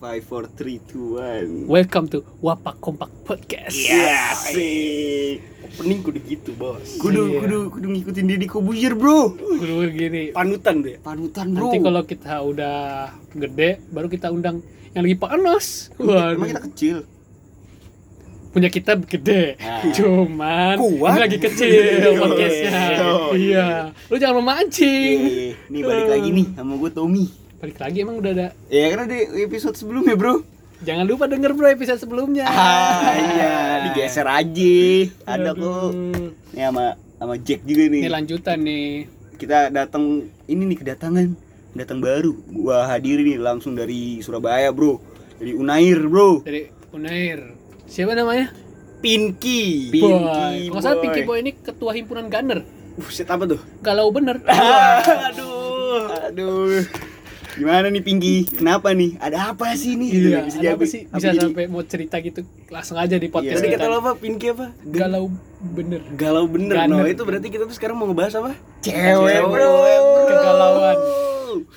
Five, four, three, two, one. Welcome to Wapak Kompak Podcast. Ya, asik. Opening kudu gitu bos Kudu, Iya. kudu, kudu ngikutin Deddy Kobuzier bro. Dulu gini. Panutan deh Panutan bro. Nanti kalau kita udah gede, baru kita undang yang lagi panas. Emang Waduh. kita kecil. Punya kita gede. Ah. Cuman Kuat. ini lagi kecil podcastnya. Oh, iya. Lu jangan memancing. Nih balik lagi nih sama gue Tommy. Balik lagi emang udah ada. Ya karena di episode sebelumnya bro. Jangan lupa denger bro episode sebelumnya. Ah iya, digeser aja. Ada kok. Nih sama sama Jack juga nih. Ini lanjutan nih. Kita datang ini nih kedatangan datang baru. Gua hadiri nih langsung dari Surabaya bro. Dari Unair bro. Dari Unair. Siapa namanya? Pinky Pinky Boy. Kalau Boy. Pinky Boy ini ketua himpunan Gunner. Buset apa tuh? Galau bener. Aduh Aduh. Gimana nih Pinky? Kenapa nih? Ada apa sih nih? Gitu, Iya, bisa ada apa sih? apa Bisa jadi- sampai mau cerita gitu langsung aja di podcast Iya. Tadi kita. kata lo apa? Pinky apa? Galau bener. Galau bener Ganer. No itu berarti kita tuh sekarang mau ngebahas apa? Cewek bro. Kegalauan.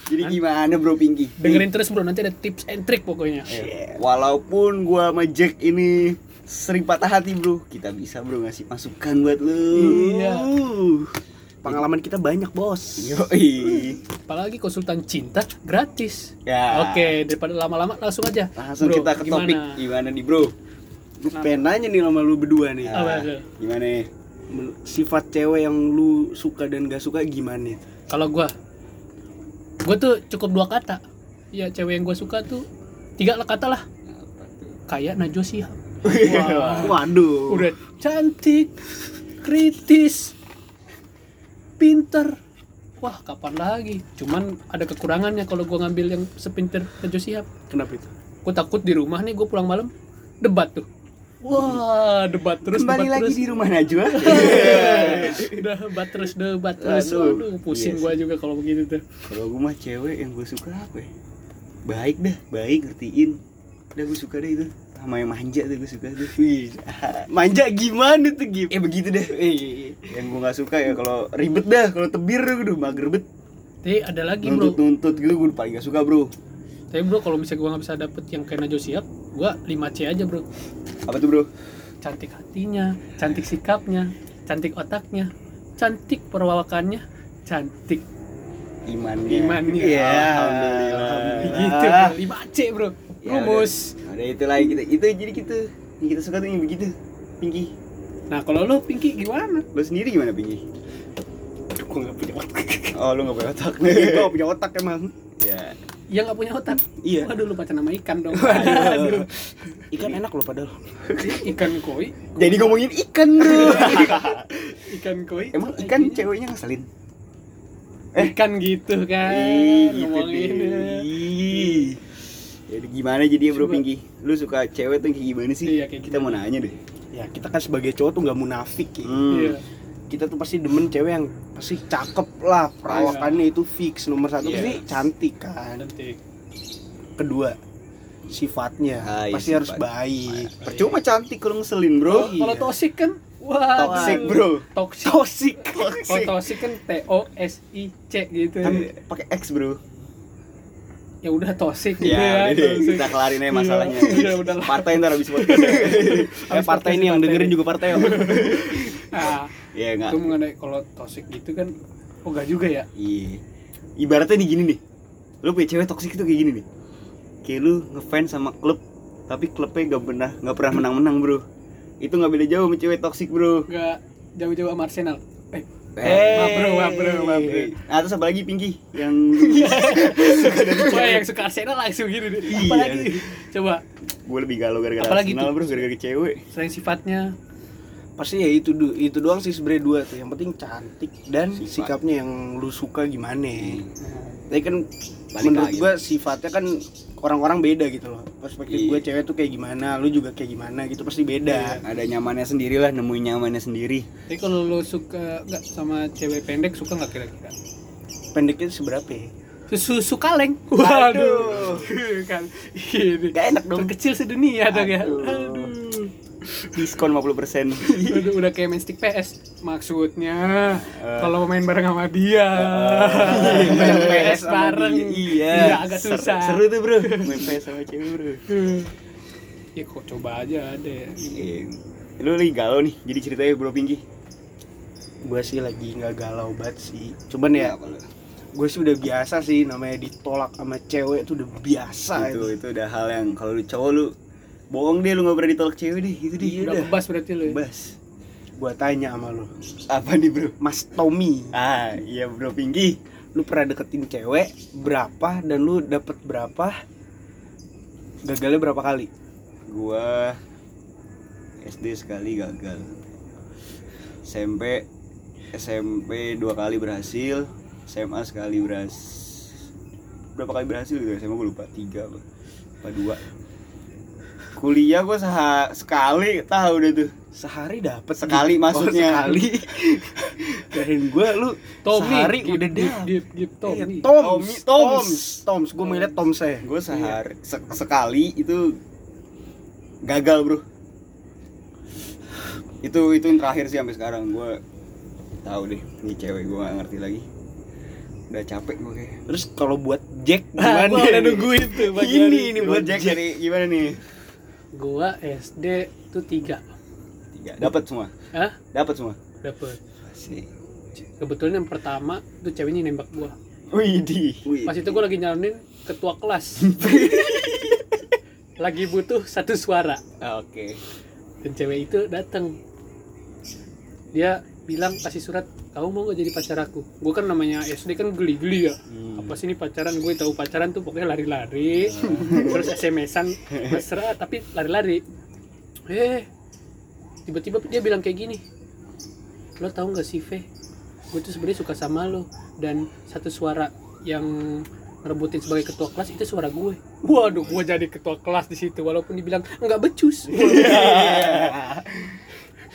Jadi gimana bro Pinky? Dengerin terus bro, nanti ada tips and trick pokoknya. Iya. Walaupun gua sama Jack ini sering patah hati bro, kita bisa bro ngasih masukan buat lu. Iya. Pengalaman kita banyak bos Yoi. Apalagi konsultan cinta gratis. Ya. Oke, daripada lama-lama langsung aja. Langsung Bro, kita ke gimana? topik gimana nih bro? Gue pengen nanya nih sama lu berdua nih Apa tuh? Gimana nih? Sifat cewek yang lu suka dan gak suka gimana? Kalau gua gua tuh cukup dua kata. Ya cewek yang gua suka tuh tiga lah kata lah. Kayak Najwa Shihab. Wah, Waduh udah cantik, kritis, pinter. Wah, kapan lagi? Cuman ada kekurangannya kalau gua ngambil yang sepinter Najwa Shihab. Kenapa itu? Gue takut di rumah nih gue pulang malam debat tuh. Wah, debat terus Kembali debat lagi terus. di rumah Najwa. Udah debat terus debat terus. Aduh. Aduh, pusing Iya gua juga kalau begitu tuh. Kalau gue mah cewek yang gue suka apa ya? Baik dah, baik ngertiin. Udah gue suka deh itu. Sama yang manja tuh gue suka tuh. Wih, Manja gimana tuh Gim? Eh begitu deh. Eh, Yang gue nggak suka ya kalau ribet dah, kalau tebir gue udah mager bet. Tapi ada lagi bro. Nuntut nuntut gitu gue paling gak suka bro. Tapi bro kalau misalnya gua nggak bisa dapet yang kayak Najwa Shihab, gua 5 C aja bro. Apa tuh bro? Cantik hatinya, cantik sikapnya, cantik otaknya, cantik perawakannya, cantik Imannya. Imannya. Iya. Alhamdulillah. gitu bro. 5 C bro. Ya, Rumus. Ada itu lagi kita. Itu jadi gitu. Yang kita suka tuh yang begitu. Pinky. Nah kalau lo Pinky gimana? Lo sendiri gimana Pinky? gue gak punya otak Oh lu gak punya otak. Gue gak punya otak emang Ya. Yang nggak punya otak. Iya. Waduh lu pacar nama ikan dong. Waduh. Ikan enak loh padahal ikan koi. Jadi ngomongin ikan bro. Ikan koi. Emang ikan ceweknya ngeselin? Eh. Ikan gitu kan. Ih, gitu ngomongin. deh. Gimana jadi ya bro. Pinky? Lu suka cewek tuh kayak gimana sih? Iya, kayak Kita gimana? mau nanya deh. Ya kita kan sebagai cowok tuh gak munafik ya Hmm. Iya. Kita tuh pasti demen cewek yang pasti cakep lah Perawakannya itu fix Nomor satu Iya. pasti cantik kan Cantik. Kedua Sifatnya Ah, iya, Pasti harus sifat. baik Percuma cantik kalau ngeselin bro. Iya. Kalau toxic kan wah Toxic bro. Toxic. Toxic Kalau toxic kan T O S I C gitu. Kan pakai X bro. Ya udah toxic gitu Ya, ya. udah deh, toxic. kita kelarin aja masalahnya. Iya, udah lah. Partai ntar habis podcast. Eh partai ini yang dengerin juga partai Nah, Iya enggak. itu mengenai kalau toxic gitu kan oh enggak juga ya. Iya. Ibaratnya nih gini nih. Lu punya cewek toksik itu kayak gini nih. Kayak lu ngefans sama klub tapi klubnya gak pernah nggak pernah menang-menang bro. Itu nggak beda jauh sama cewek toksik bro. Enggak jauh-jauh sama Arsenal. Eh, Eh, maaf, bro, maaf, bro, maaf, bro. Nah, terus apa lagi Pinky yang Wah, yang suka Arsenal langsung gitu deh. Iya. Apalagi coba gue lebih galau gara-gara Apalagi Arsenal tuh? bro gara-gara cewek. selain sifatnya Pasti ya itu du- itu doang sih sebenarnya dua tuh Yang penting cantik dan Sifat. sikapnya yang lu suka gimana Tapi kan Balik menurut gua sifatnya kan orang-orang beda gitu loh Perspektif Iya. gue cewek tuh kayak gimana, lu juga kayak gimana gitu pasti beda Ada nyamannya sendiri lah, nemuin nyamannya sendiri. Tapi kalau lo suka nggak sama cewek pendek suka nggak kira-kira? Pendeknya seberapa ya? Susu kaleng. Waduh. kan. Ini. Gak enak dong Terkecil sedunia dong ya. Aduh. Diskon 50% udah, udah kayak main stick PS maksudnya Eh. kalau main bareng sama dia. Main PS PS sama bareng. dia, iya. Iya, agak Seru- susah. Seru tuh bro. Main PS sama cewek bro. Ya kok coba aja ada ya Eh, lu lagi galau nih jadi ceritanya bro Pinky gue sih lagi nggak galau banget sih. Cuman ya lu? gue sih udah biasa sih namanya ditolak sama cewek itu udah biasa itu itu. itu udah hal yang kalau lu cowok lu bohong deh lu nggak pernah ditolak cewek deh gitu deh. Udah kebas berarti lu ya. Bas gue tanya sama lu. Apa nih bro? Mas Tommy. Ah iya bro Pinky lu pernah deketin cewek berapa dan lu dapet berapa? Gagalnya berapa kali? Gua SD sekali gagal. SMP SMP dua kali berhasil SMA sekali berhasil berapa kali berhasil gitu SMA gue lupa tiga apa apa dua kuliah gue seha sekali tahu deh tuh. Sehari dapet Sekali maksudnya. oh, sekali. Dan gue lu Tommy sehari Gip, udah dapet. Gip, Gip, Tommy. Iya, Toms, Tommy, Toms, Toms. Toms, gue mau liat Toms saya. gue sehari se- sekali itu gagal bro. Itu itu yang terakhir sih sampai sekarang. Gue tahu deh ini cewek gue gak ngerti lagi. Udah capek gue kayak Terus kalau buat Jack gimana? gua udah nih? nungguin tuh Ini ini buat buat Jack Jack. dari gimana nih gua SD tuh tiga. Tiga. Dapat semua? Hah? dapat semua? Dapet. Asik. kebetulan yang pertama tuh ceweknya nembak gua. Widih. pas itu gua lagi nyalonin ketua kelas. Lagi butuh satu suara. Oke. dan cewek itu datang dia bilang kasih surat kamu mau gak jadi pacar aku? Gue kan namanya SD kan geli-geli ya. Hmm. apa sih ini pacaran? Gue tahu pacaran tuh pokoknya lari-lari terus SMS-an mesra tapi lari-lari. Eh tiba-tiba dia bilang kayak gini lo tahu nggak sih Ve gue tuh sebenarnya suka sama lo dan satu suara yang ngerebutin sebagai ketua kelas itu suara gue waduh gue jadi ketua kelas di situ walaupun dibilang nggak becus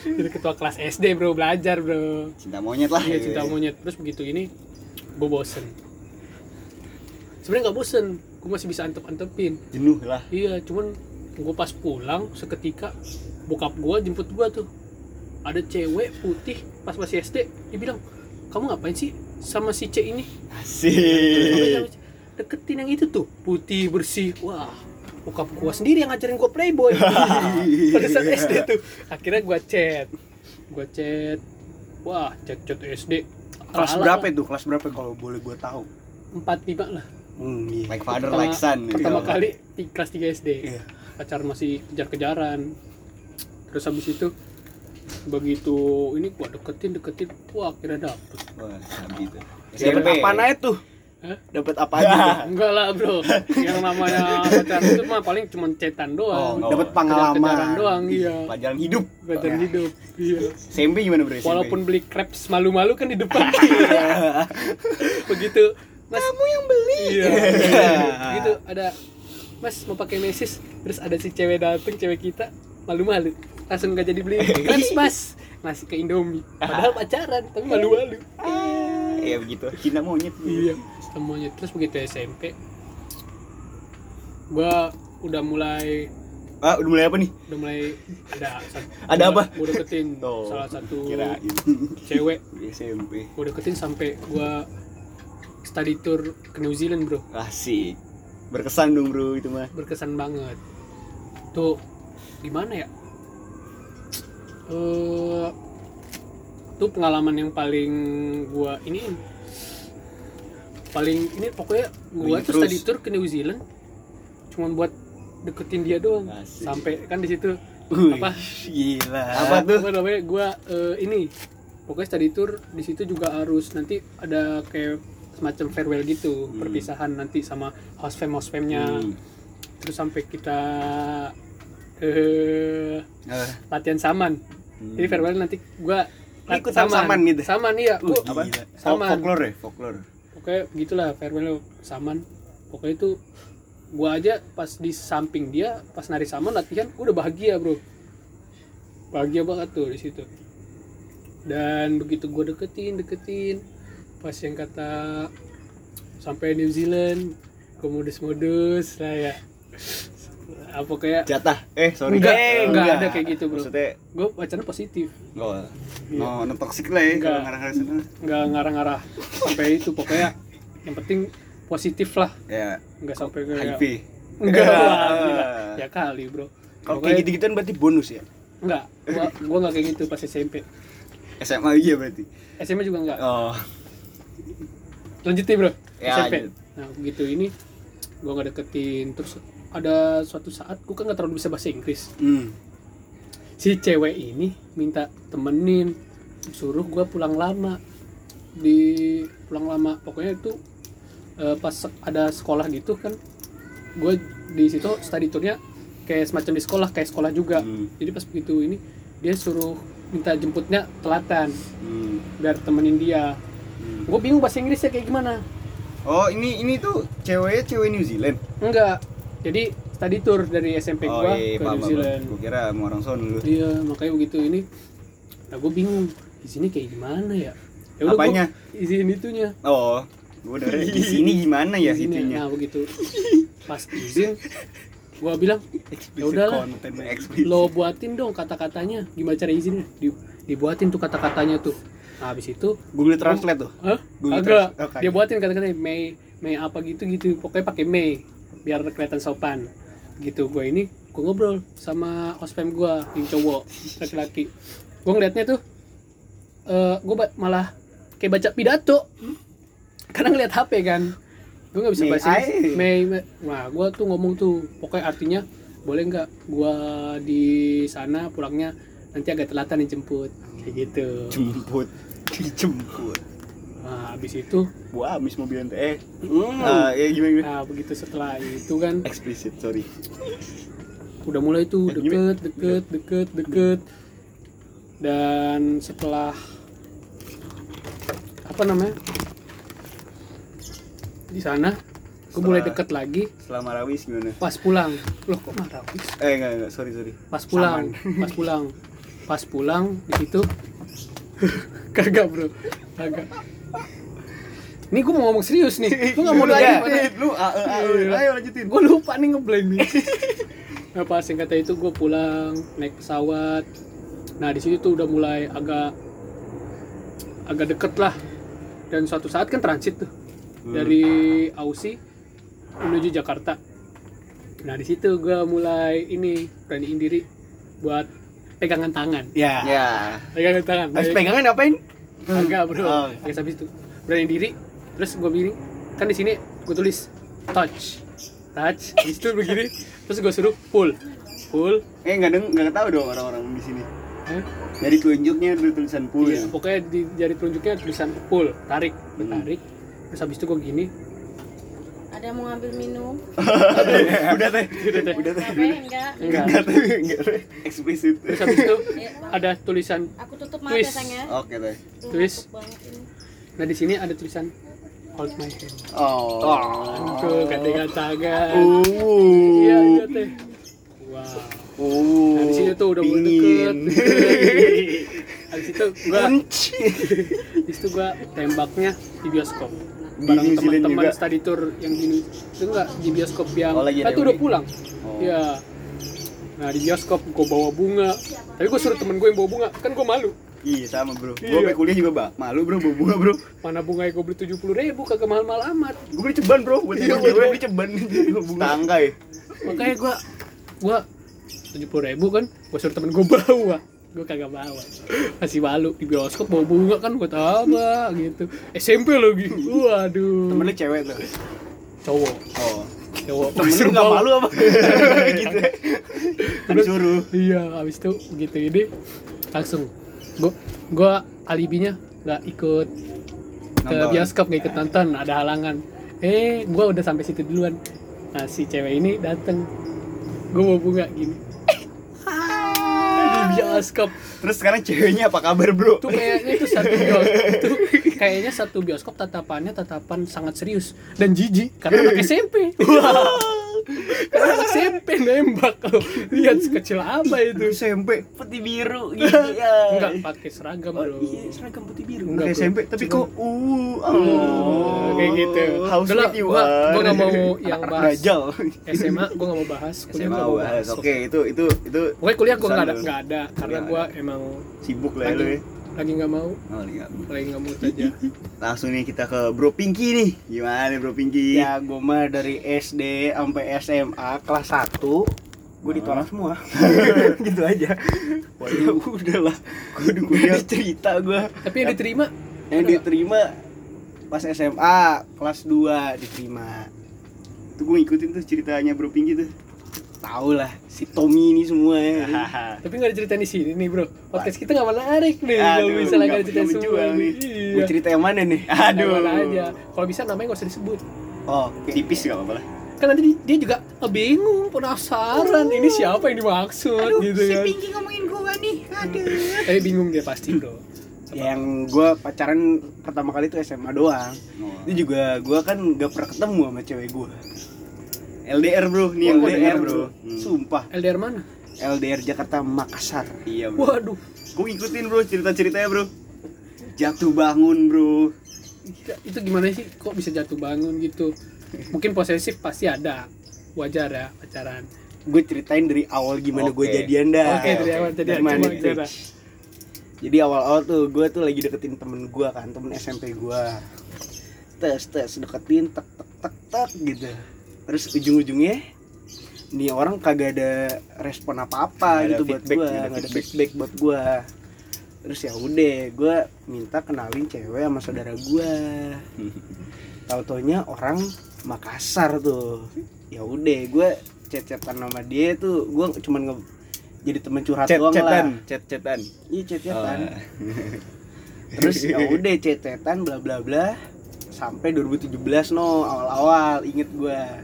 jadi ketua kelas SD bro. Belajar bro. Cinta monyet lah. iya cinta monyet. Terus begitu ini gue bosen. Sebenarnya nggak bosen. Gue masih bisa antep antepin Jenuh lah. iya cuman gue pas pulang seketika bokap gue jemput gue tuh. Ada cewek putih pas masih SD dia bilang kamu ngapain sih sama si C ini? Asik. deketin yang itu tuh. Putih bersih. Wah bokap gua sendiri yang ngajarin gua playboy pada saat SD tuh akhirnya gua chat gua chat wah chat chat SD Kelas berapa itu? Kelas berapa kalau boleh gue tahu? empat lima lah Hmm, iya. Like father Pertama- like son. gitu. pertama kali di kelas 3 SD Iya. pacar masih kejar-kejaran terus habis itu begitu ini gua deketin deketin wah akhirnya dapet Wah. Dapat SMP. apa aja tuh? Hah? Dapat apa aja? tuh? enggak lah bro yang namanya pacaran itu mah paling cuma cetan Oh, doang enggak. Dapat pengalaman. doang iya Pelajaran hidup. Pelajaran hidup iya SMP gimana bro? SMP? walaupun beli crepes malu-malu kan di depan begitu mas kamu yang beli iya begitu ada mas mau pakai mesis terus ada si cewek dateng cewek kita malu-malu langsung gak jadi beli crepes mas ngasih ke Indomie padahal pacaran tapi malu-malu Iya begitu. Cinta monyet. iya semuanya terus begitu SMP gua udah mulai Ah, udah mulai apa nih? udah mulai ada Ada gua- apa? gua deketin Tuh, salah satu Kirain. cewek SMP. gue deketin sampai gua study tour ke New Zealand bro Asik. Berkesan dong bro itu mah. berkesan banget tuh gimana ya eh tuh pengalaman yang paling gua ini paling ini pokoknya gua tuh study tour ke New Zealand cuman buat deketin dia doang Asik. sampai kan di situ apa Gila. Apa tuh? apa namanya gua eh, ini pokoknya study tour di situ juga harus nanti ada kayak semacam farewell gitu Hmm. perpisahan nanti sama host fam host famnya Hmm. terus sampai kita eh Ah, latihan saman hmm. jadi farewell nanti gua lat- Ikutan saman gitu? saman iya Uh, gua apa? Saman. Folklore ya, folklore. Pokoknya begitulah farewell saman. Pokoknya itu gua aja pas di samping dia pas nari saman latihan udah bahagia bro. Bahagia banget tuh di situ. Dan begitu gua deketin deketin pas yang kata sampai New Zealand gua modus-modus lah ya apa kayak Jatah. Eh, sorry. Enggak, Eh, enggak ada kayak gitu, bro. Maksudnya gue pacaran positif Oh, Iya. no, no toxic lah ya Enggak. ngarah-ngarah sana. nggak ngarah-ngarah sampai itu pokoknya yang penting positif lah Ya, nggak sampai kayak HIV. enggak Ya. lah, ya kali bro Kalau kayak gitu-gituan berarti bonus ya. enggak gua gua nggak kayak gitu pas SMP SMA aja berarti. SMA juga enggak Oh, lanjutin bro Ya, SMP lanjut. nah begitu ini gua nggak deketin terus ada suatu saat gua kan nggak terlalu bisa bahasa Inggris Hmm. si cewek ini minta temenin suruh gua pulang lama di pulang lama pokoknya itu eh, pas ada sekolah gitu kan gue di situ study tournya kayak semacam di sekolah kayak sekolah juga Hmm. jadi pas begitu ini dia suruh minta jemputnya telatan Hmm. biar temenin dia Hmm. gue bingung bahasa Inggrisnya kayak gimana Oh, ini ini tuh ceweknya cewek New Zealand. enggak jadi study tour dari SMP oh, gua iya, ke New. Zealand Gua kira mau orang sono lu. Iya, makanya begitu ini. Nah, gue bingung di sini kayak gimana ya? Ya udah, gua Apanya? izin itunya. Oh, gua udah di sini gimana ya Izinnya. itunya? Nah, begitu. Pas izin, gua bilang, ya udahlah, lo buatin dong kata-katanya. Gimana cara izinnya? Di, dibuatin tuh kata-katanya tuh. Nah, habis itu, Google Translate tuh. Hah? Google Agak. Oke. Dia buatin kata-katanya Mei, Mei apa gitu gitu. Pokoknya pakai Mei biar kelihatan sopan. Gitu gue ini gue ngobrol sama ospem gue yang cowok laki-laki. Gue ngeliatnya tuh eh gue malah kayak baca pidato. Karena ngeliat HP kan. Gue nggak bisa bahasa Inggris. Mei, Mei. Nah, gue tuh ngomong tuh pokoknya artinya boleh nggak gue di sana pulangnya nanti agak telatan dijemput kayak gitu. jemput dijemput Nah, habis itu gua habis mobil ente eh Hmm. ah, ya gimana gimana? Nah begitu setelah itu kan explicit sorry. Udah mulai tuh Ya, deket deket deket deket. Dan setelah apa namanya? Di sana gue mulai deket lagi. setelah marawis gimana? Pas pulang. Loh kok marah Wis? eh enggak enggak sorry sorry. Pas pulang pas pulang. Pas pulang di situ. Kagak bro. Kagak ini gue mau ngomong serius nih. Gue gak mau Ya, lagi lu. Ah, ah, ah, Iya. ayo lanjutin. Gue lupa nih ngeblank nih. Nah pas yang kata itu gue pulang naik pesawat. Nah di situ tuh udah mulai agak agak deket lah. Dan suatu saat kan transit tuh Hmm. dari Aussie menuju Jakarta. Nah di situ gue mulai ini beraniin diri buat pegangan tangan. Ya. ya. Pegangan tangan. Habis pegangan ngapain? Enggak bro, Oh. Guys, habis itu berani diri, terus gue begini, kan di sini gue tulis touch, touch, habis itu begini, terus gue suruh pull, pull, eh nggak deng nggak tahu dong orang-orang di sini. Eh, jadi telunjuknya ada tulisan pull iya, pokoknya di jari telunjuknya tulisan pull, tarik, Hmm. tarik, terus habis itu gue gini, Ada mau ngambil minum? udah teh. Udah, teh. udah teh. Enggak? enggak, enggak. Teh. Enggak teh. Eksplisit. Terus habis itu Ya, Bang. ada tulisan, Aku tutup maaf ya Twist. sayang ya. oke teh. Ini. nah di sini ada tulisan hold my hand, oh tuh gandengan tangan, oh iya iya teh, wow. oh Nah, di situ tuh udah mulai deket. Habis itu gua di situ gua tembaknya di bioskop. Bareng New Zealand teman-teman juga? study tour yang di itu enggak di bioskop yang Oh, lagi ada tuh udah pulang. Oh. Iya. Nah, di bioskop gua bawa bunga. Tapi gua suruh temen gue yang bawa bunga, kan gua malu. Iya sama bro. Iya. Gua sampai kuliah juga bak malu bro bawa bunga bro. Mana bunga yang gua beli tujuh puluh ribu kagak mahal-mahal amat. Gua beli ceban bro. Buat Iya, gue. beli ceban. Tangga ya. Makanya gua gua tujuh puluh ribu kan, gua suruh temen gua bawa. Gua kagak bawa. Masih malu di bioskop bawa bunga kan buat apa gitu. SMP lagi. Waduh. Temen lu cewek tuh. cowok Oh. cowok Temen lu nggak malu apa? gitu. Kan disuruh. iya habis itu begitu ini langsung gua gua alibinya nggak ikut ke Nonton. bioskop nggak ikut nonton ada halangan. Eh gua udah sampai situ duluan. Nah si cewek ini dateng. Gua mau bunga gini. Di bioskop. Terus sekarang ceweknya apa kabar bro? tuh kayaknya itu satu bioskop itu kayaknya satu bioskop tatapannya tatapan sangat serius dan jijik karena anak SMP Karena SMP nembak lo. Lihat sekecil apa itu. SMP putih biru gitu ya Enggak pakai seragam, oh, iya seragam putih biru Enggak, bro. SMP tapi Cuma- kok uh Oh, kayak gitu. How Udah lah, gua, gua gak mau yang bahas Dajjal SMA, gua gak mau bahas. Kuliah SMA mau bahas. Oke, itu itu itu Pokoknya kuliah gua Pesan gak ada, nggak ada karena Nggak gua emang sibuk lah ya lagi lagi nggak mau, Oh, iya. lagi nggak mood aja. Langsung nih kita ke Bro Pinky nih. Gimana Bro Pinky? ya gue mah dari SD sampai SMA kelas 1 gue ditolak semua. Gitu aja. Ya udahlah gue udah cerita gue Tapi yang diterima? Yang diterima pas SMA kelas 2 diterima. Tuh gue ngikutin tuh ceritanya Bro Pinky tuh. Tau lah si Tommy ini semua ya Tapi nggak diceritain di sini nih bro. Podcast kita nggak menarik nih Aduh, kalau misalnya nggak nggak- diceritain nggak semua nih. Iya. mau cerita yang mana nih Aduh. Mana aja. Kalau bisa namanya nggak usah disebut. oh Tipis gak apa-apa lah. Kan nanti di- dia juga bingung, penasaran. Ini siapa yang dimaksud gitu kan. Pinky ngomongin gue nih aduh Tapi bingung dia pasti bro. yang gue pacaran pertama kali itu SMA doang Oh. itu juga gue kan gak pernah ketemu sama cewek gue LDR Bro, nih yang LDR Bro. Hmm. sumpah LDR mana? LDR Jakarta Makassar Iya Bro. Waduh. Gue ngikutin Bro cerita-ceritanya Bro. Jatuh bangun Bro. Itu gimana sih? Kok bisa jatuh bangun gitu? Mungkin posesif pasti ada. Wajar ya pacaran. gue ceritain dari awal gimana gue Oke. jadian dah Oke, dari awal jadi Dari mana coba nih? gimana? jadi awal-awal tuh gue tuh lagi deketin temen gue kan temen SMP gue tes tes deketin tek tek tek tek gitu terus ujung-ujungnya nih orang kagak ada respon apa-apa gitu buat gue nggak ada nggak ada feedback. buat gue terus ya udah gue minta kenalin cewek sama saudara gue tahu taunya orang Makassar tuh ya udah gue cecetan sama dia tuh gue cuman nge jadi temen curhat doang lah chat-chatan. iya cecetan Oh. terus ya udah cecetan bla bla bla sampai 2017 no awal-awal inget gua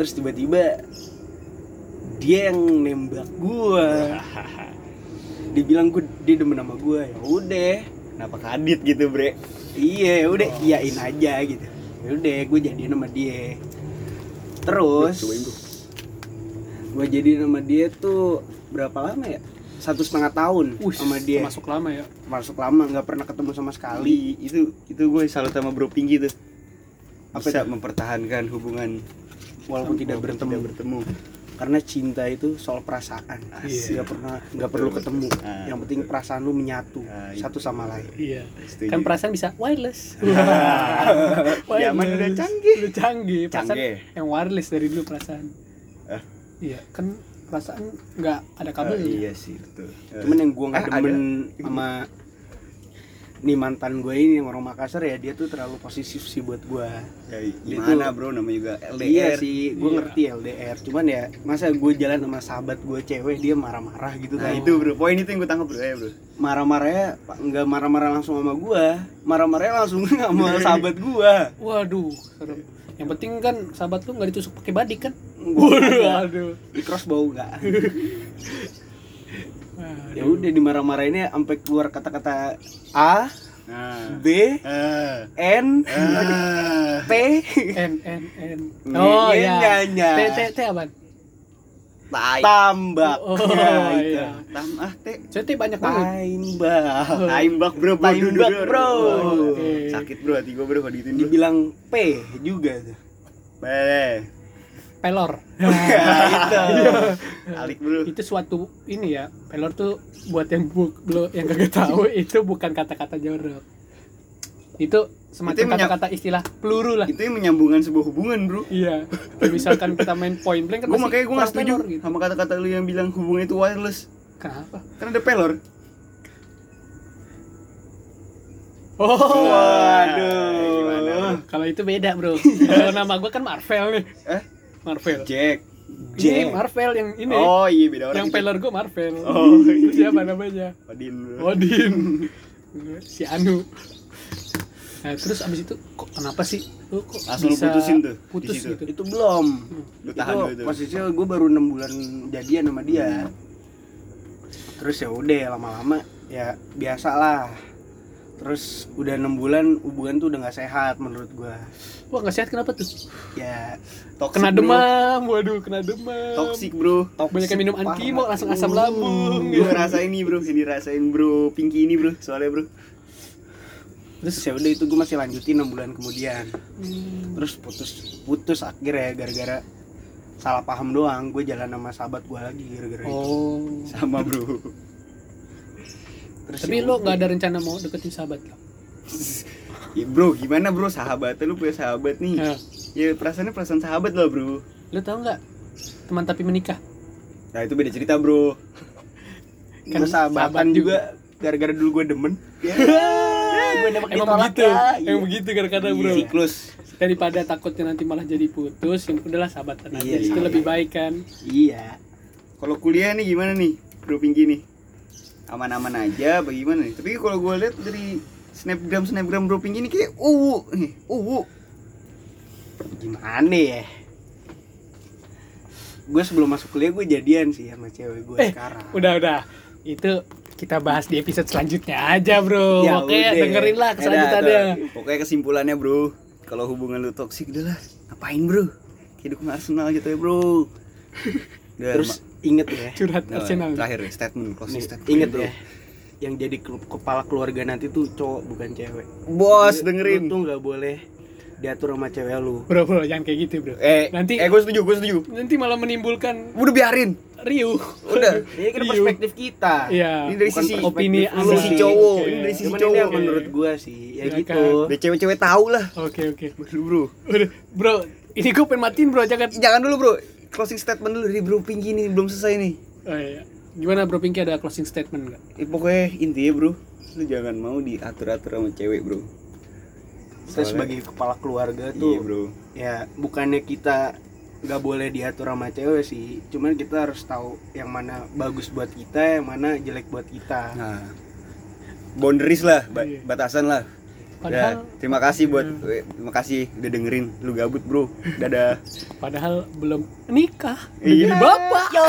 terus tiba-tiba dia yang nembak gua dia bilang gua dia demen sama gua ya udah Kenapa kadit gitu, Bre? iya ya udah Oh. iyain aja gitu ya udah gua jadian sama dia terus gua jadian sama dia tuh berapa lama ya satu setengah tahun Wih, sama dia Masuk lama ya. masuk lama nggak pernah ketemu sama sekali Kali itu itu gue salut sama Bro Pinky tuh. Apa Bisa itu? mempertahankan hubungan walaupun tidak walaupun bertemu tidak bertemu. karena cinta itu soal perasaan Iya. nggak pernah nggak perlu ketemu Ah, yang penting betul. perasaan lu menyatu Ah, satu sama lain Iya. Setuju. Kan perasaan bisa wireless. Zaman udah canggih. Udah canggih. Perasaan Canggih. yang wireless dari dulu perasaan. Ah. Iya, kan perasaan nggak ada Ah, kabel. iya sih, betul. cuman yang gua nggak Ah, ada. demen sama nih mantan gue ini yang orang Makassar ya dia tuh terlalu posesif sih buat gua Ya, gimana tuh- bro namanya juga LDR. iya sih gue Iya. ngerti LDR cuman ya masa gue jalan sama sahabat gue cewek dia marah-marah gitu Nah kan itu bro, poin itu yang gue tangkap bro ya bro. marah-marahnya nggak marah-marah langsung sama gua marah-marahnya langsung sama sahabat gua Waduh, serem. Yang penting kan sahabat lu nggak ditusuk pakai badik kan? Waduh. di crossbow enggak Waduh. ya udah dimarah-marahinnya sampai keluar kata-kata A Nah. B Ah. N Ah. T N N N. Oh iya. nyanya. T T T apa? Tai. tambak Oh Ya, itu. iya. Tam ah T banyak banget. Taimbak Taimbak bro, bro. Taimbak, bro. Oke. Sakit bro hati gue bro kalau dibilang P juga tuh Boleh. Pelor. itu Alik bro. itu suatu ini ya. Pelor tuh buat yang bu, belum yang kagak tahu itu bukan kata-kata jorok. Itu semacam kata-kata istilah peluru lah. Itu yang menyambungkan sebuah hubungan bro. Iya. Misalkan kita main point blank kan Gue pasti makanya gue gak perang setuju gitu. sama kata-kata lu yang bilang hubungan itu wireless. Kenapa? Karena ada pelor. Oh, Waduh. Kalau itu beda, Bro. Kalau nama gua kan Marvel nih. Eh? Marvel. Jack. Ini Marvel yang ini. Oh iya beda orang. yang peler gua Marvel. Oh, Itu siapa namanya? Odin. Odin. si Anu. Nah, terus abis itu kok kenapa sih lu kok Langsung lu bisa putusin tuh, di putus situ. gitu? itu belum Lu tahan itu itu. posisinya gue baru enam bulan jadian sama dia terus ya udah lama-lama ya biasa lah terus udah enam bulan hubungan tuh udah nggak sehat menurut gua Wah nggak sehat kenapa tuh? ya Toxic, Kena bro. demam, waduh kena demam. Toxic bro. Banyak yang minum antimo langsung asam lambung. Gue ngerasain nih bro, ini rasain bro, Pinky ini bro, soalnya bro. terus ya udah itu gua masih lanjutin enam bulan kemudian Hmm. terus putus putus akhirnya gara-gara salah paham doang gue jalan sama sahabat gue lagi gara-gara itu Oh. Sama bro. Terus Tapi ya lo nggak ada rencana mau deketin sahabat lo? Ya, bro, gimana bro sahabatnya lu punya sahabat nih? Ya. Ya perasaannya perasaan sahabat lo bro. Lo tau nggak teman tapi menikah? Nah itu beda cerita bro. Kan sahabatan sahabat juga gara-gara dulu gue demen ya gue dapet Emang ditolak begitu, ya emang begitu kadang-kadang bro. Siklus. Daripada takutnya nanti malah jadi putus, yang udahlah sahabatan aja. Iya, itu iya. lebih baik kan. iya Kalau kuliah nih gimana nih, bro Pinky nih? Aman-aman aja, bagaimana nih? Tapi kalau gue lihat dari snapgram snapgram bro Pinky ini kayak uwu, nih, uwu. gimana ya gue sebelum masuk kuliah gue jadian sih sama cewek gue Eh, sekarang Udah udah. Itu kita bahas di episode selanjutnya aja bro. Ya Oke, udah. dengerin lah Ya dah, tuh. Pokoknya kesimpulannya bro, kalau hubungan lu toksik udah lah, ngapain bro? Dukung Arsenal gitu ya bro. Udah, terus inget ya Curhat ma- nah, Arsenal. terakhir ya, statement, closing nih, statement. inget bro. ya yang jadi ke- kepala keluarga nanti tuh cowok bukan cewek Bos Lu- dengerin. lu tuh nggak boleh diatur sama cewek lu Bro, bro, jangan kayak gitu, bro. Eh, Nanti- eh gue setuju, gue setuju. Nanti malah menimbulkan Udah biarin. riuh. Udah. ini kan Riuh. perspektif kita Iya. Ini dari Bukan sisi opini lu Anda. sisi cowok, Oke. ini dari sisi Cuman cowok. ini menurut gua sih ya Silakan. gitu Biar cewek-cewek tahu lah. Oke, oke. Lu bro. Udah, bro, ini gue pengen matiin, bro, jangan. Jangan dulu bro. Closing statement dulu dari bro Pinky nih belum selesai nih. Oh, iya. Gimana bro Pinky ada closing statement nggak? Eh, pokoknya intinya bro, lu jangan mau diatur-atur sama cewek bro. kita Soalnya- sebagai kepala keluarga Iya tuh bro. ya bukannya kita nggak boleh diatur sama cewek sih cuman kita harus tahu yang mana bagus buat kita yang mana jelek buat kita Nah, boundaries lah, ba- Iya. batasan lah. Padahal, Ya, terima kasih buat, eh, terima kasih udah dengerin. Lu gabut bro. Dadah. padahal belum nikah, Iya. bapak.